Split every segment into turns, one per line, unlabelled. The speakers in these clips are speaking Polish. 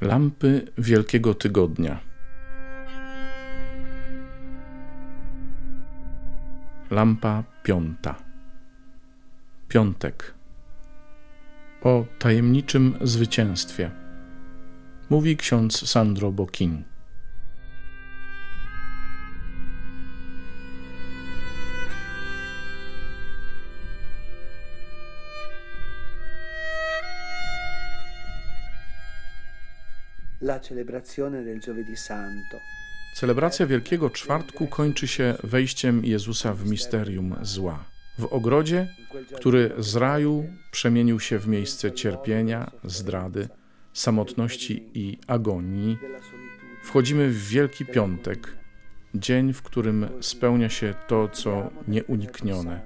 Lampy Wielkiego Tygodnia. Lampa piąta. Piątek. O tajemniczym zwycięstwie. Mówi ksiądz Sandro Bokin. Celebracja Wielkiego Czwartku kończy się wejściem Jezusa w misterium zła. W ogrodzie, który z raju przemienił się w miejsce cierpienia, zdrady, samotności i agonii, wchodzimy w Wielki Piątek, dzień, w którym spełnia się to, co nieuniknione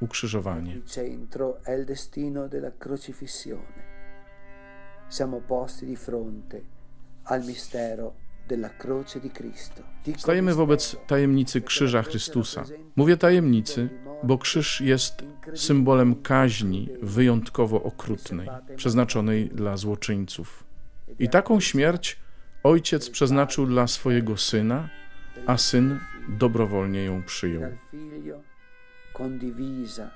ukrzyżowanie.
Siamo posti di fronte
Stajemy wobec tajemnicy krzyża Chrystusa. Mówię tajemnicy, bo krzyż jest symbolem kaźni wyjątkowo okrutnej, przeznaczonej dla złoczyńców. I taką śmierć ojciec przeznaczył dla swojego syna, a syn dobrowolnie ją przyjął.
condivisa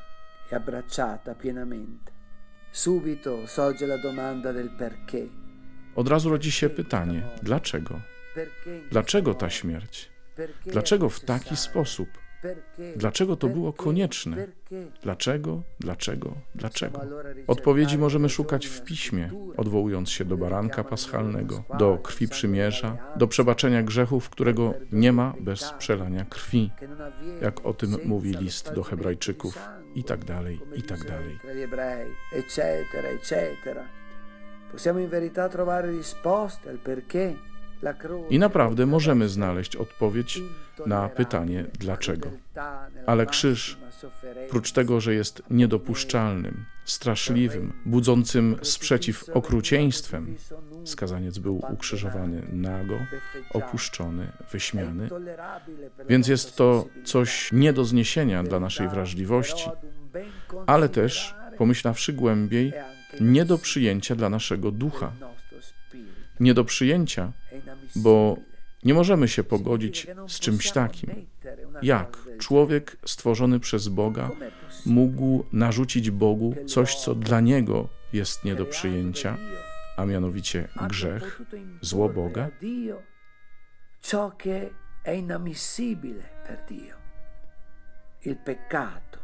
e abbracciata pienamente. Subito sorge la domanda del perché.
Od razu rodzi się pytanie: dlaczego? Dlaczego ta śmierć? Dlaczego w taki sposób? Dlaczego to było konieczne? Dlaczego, dlaczego, dlaczego? Odpowiedzi możemy szukać w piśmie, odwołując się do baranka paschalnego, do krwi przymierza, do przebaczenia grzechów, którego nie ma bez przelania krwi, jak o tym mówi list do Hebrajczyków i tak dalej, i tak dalej. I naprawdę możemy znaleźć odpowiedź na pytanie dlaczego. Ale krzyż, Prócz tego, że jest niedopuszczalnym, straszliwym, budzącym sprzeciw okrucieństwem, skazaniec był ukrzyżowany nago, opuszczony, wyśmiany, więc jest to coś nie do zniesienia dla naszej wrażliwości, ale też, pomyślawszy głębiej, nie do przyjęcia dla naszego ducha. Nie do przyjęcia, bo nie możemy się pogodzić z czymś takim. Jak człowiek stworzony przez Boga mógł narzucić Bogu coś, co dla niego jest nie do przyjęcia, a mianowicie grzech, zło Boga?
Dio, il peccato,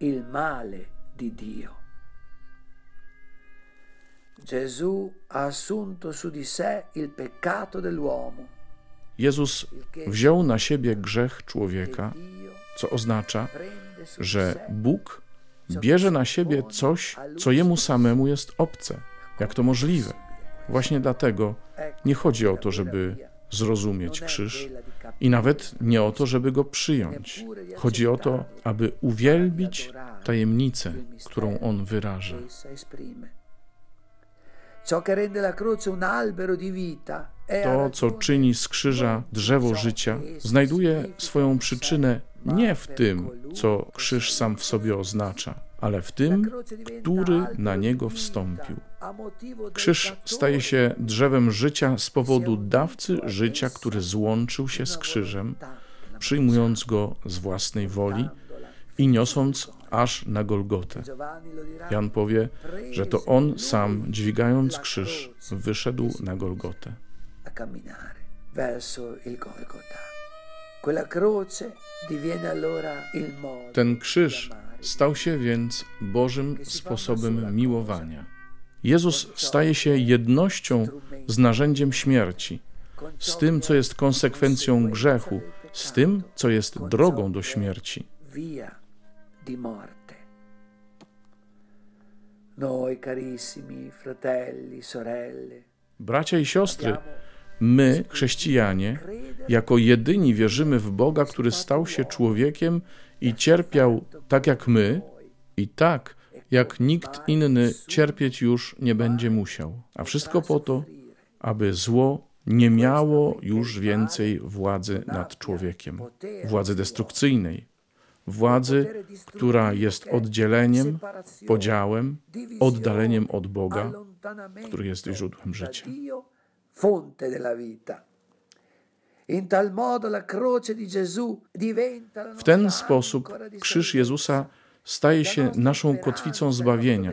il male di Dio. Gesù ha assunto su di sé il peccato dell'uomo.
Jezus wziął na siebie grzech człowieka,
Dio
co oznacza, że Bóg bierze na siebie coś, co jemu samemu jest obce. Jak to możliwe? Właśnie dlatego nie chodzi o to, żeby zrozumieć krzyż i nawet nie o to, żeby go przyjąć. Chodzi o to, aby uwielbić tajemnicę, którą on wyraża. To, co czyni z krzyża drzewo życia, znajduje swoją przyczynę nie w tym, co krzyż sam w sobie oznacza, ale w tym, który na niego wstąpił. Krzyż staje się drzewem życia z powodu dawcy życia, który złączył się z krzyżem, przyjmując go z własnej woli i niosąc aż na Golgotę. Jan powie, że to on sam, dźwigając krzyż, wyszedł na Golgotę. Ten krzyż stał się więc Bożym sposobem miłowania. Jezus staje się jednością z narzędziem śmierci, z tym, co jest konsekwencją grzechu, z tym, co jest drogą do śmierci.
Di morte. Noi carissimi fratelli, sorelle,
Bracia i siostry, my, chrześcijanie, jako jedyni wierzymy w Boga, który stał się człowiekiem i cierpiał tak jak my i tak, jak nikt inny cierpieć już nie będzie musiał. A wszystko po to, aby zło nie miało już więcej władzy nad człowiekiem, władzy destrukcyjnej, władzy, która jest oddzieleniem, podziałem, oddaleniem od Boga, który jest źródłem życia. W ten sposób krzyż Jezusa staje się naszą kotwicą zbawienia,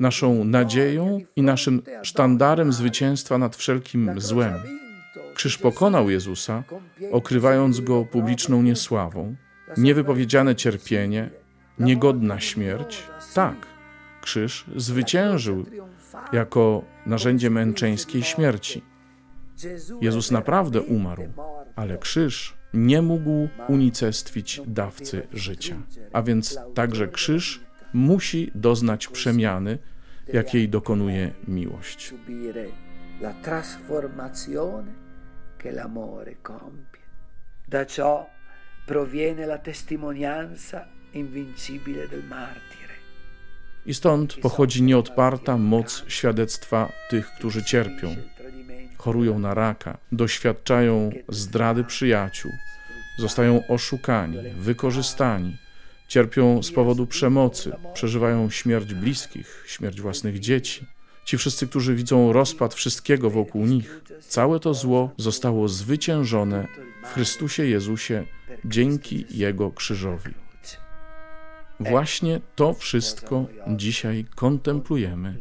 naszą nadzieją i naszym sztandarem zwycięstwa nad wszelkim złem. Krzyż pokonał Jezusa, okrywając go publiczną niesławą, niewypowiedziane cierpienie, niegodna śmierć. Tak, krzyż zwyciężył jako narzędzie męczeńskiej śmierci. Jezus naprawdę umarł, ale krzyż nie mógł unicestwić dawcy życia. A więc także krzyż musi doznać przemiany, jakiej dokonuje miłość.
La trasformazione che l'amore compie. Da ciò proviene la testimonianza invincibile del martire.
I stąd pochodzi nieodparta moc świadectwa tych, którzy cierpią, chorują na raka, doświadczają zdrady przyjaciół, zostają oszukani, wykorzystani, cierpią z powodu przemocy, przeżywają śmierć bliskich, śmierć własnych dzieci. Ci wszyscy, którzy widzą rozpad wszystkiego wokół nich, całe to zło zostało zwyciężone w Chrystusie Jezusie dzięki Jego krzyżowi. Właśnie to wszystko dzisiaj kontemplujemy,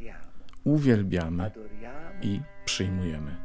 uwielbiamy i przyjmujemy.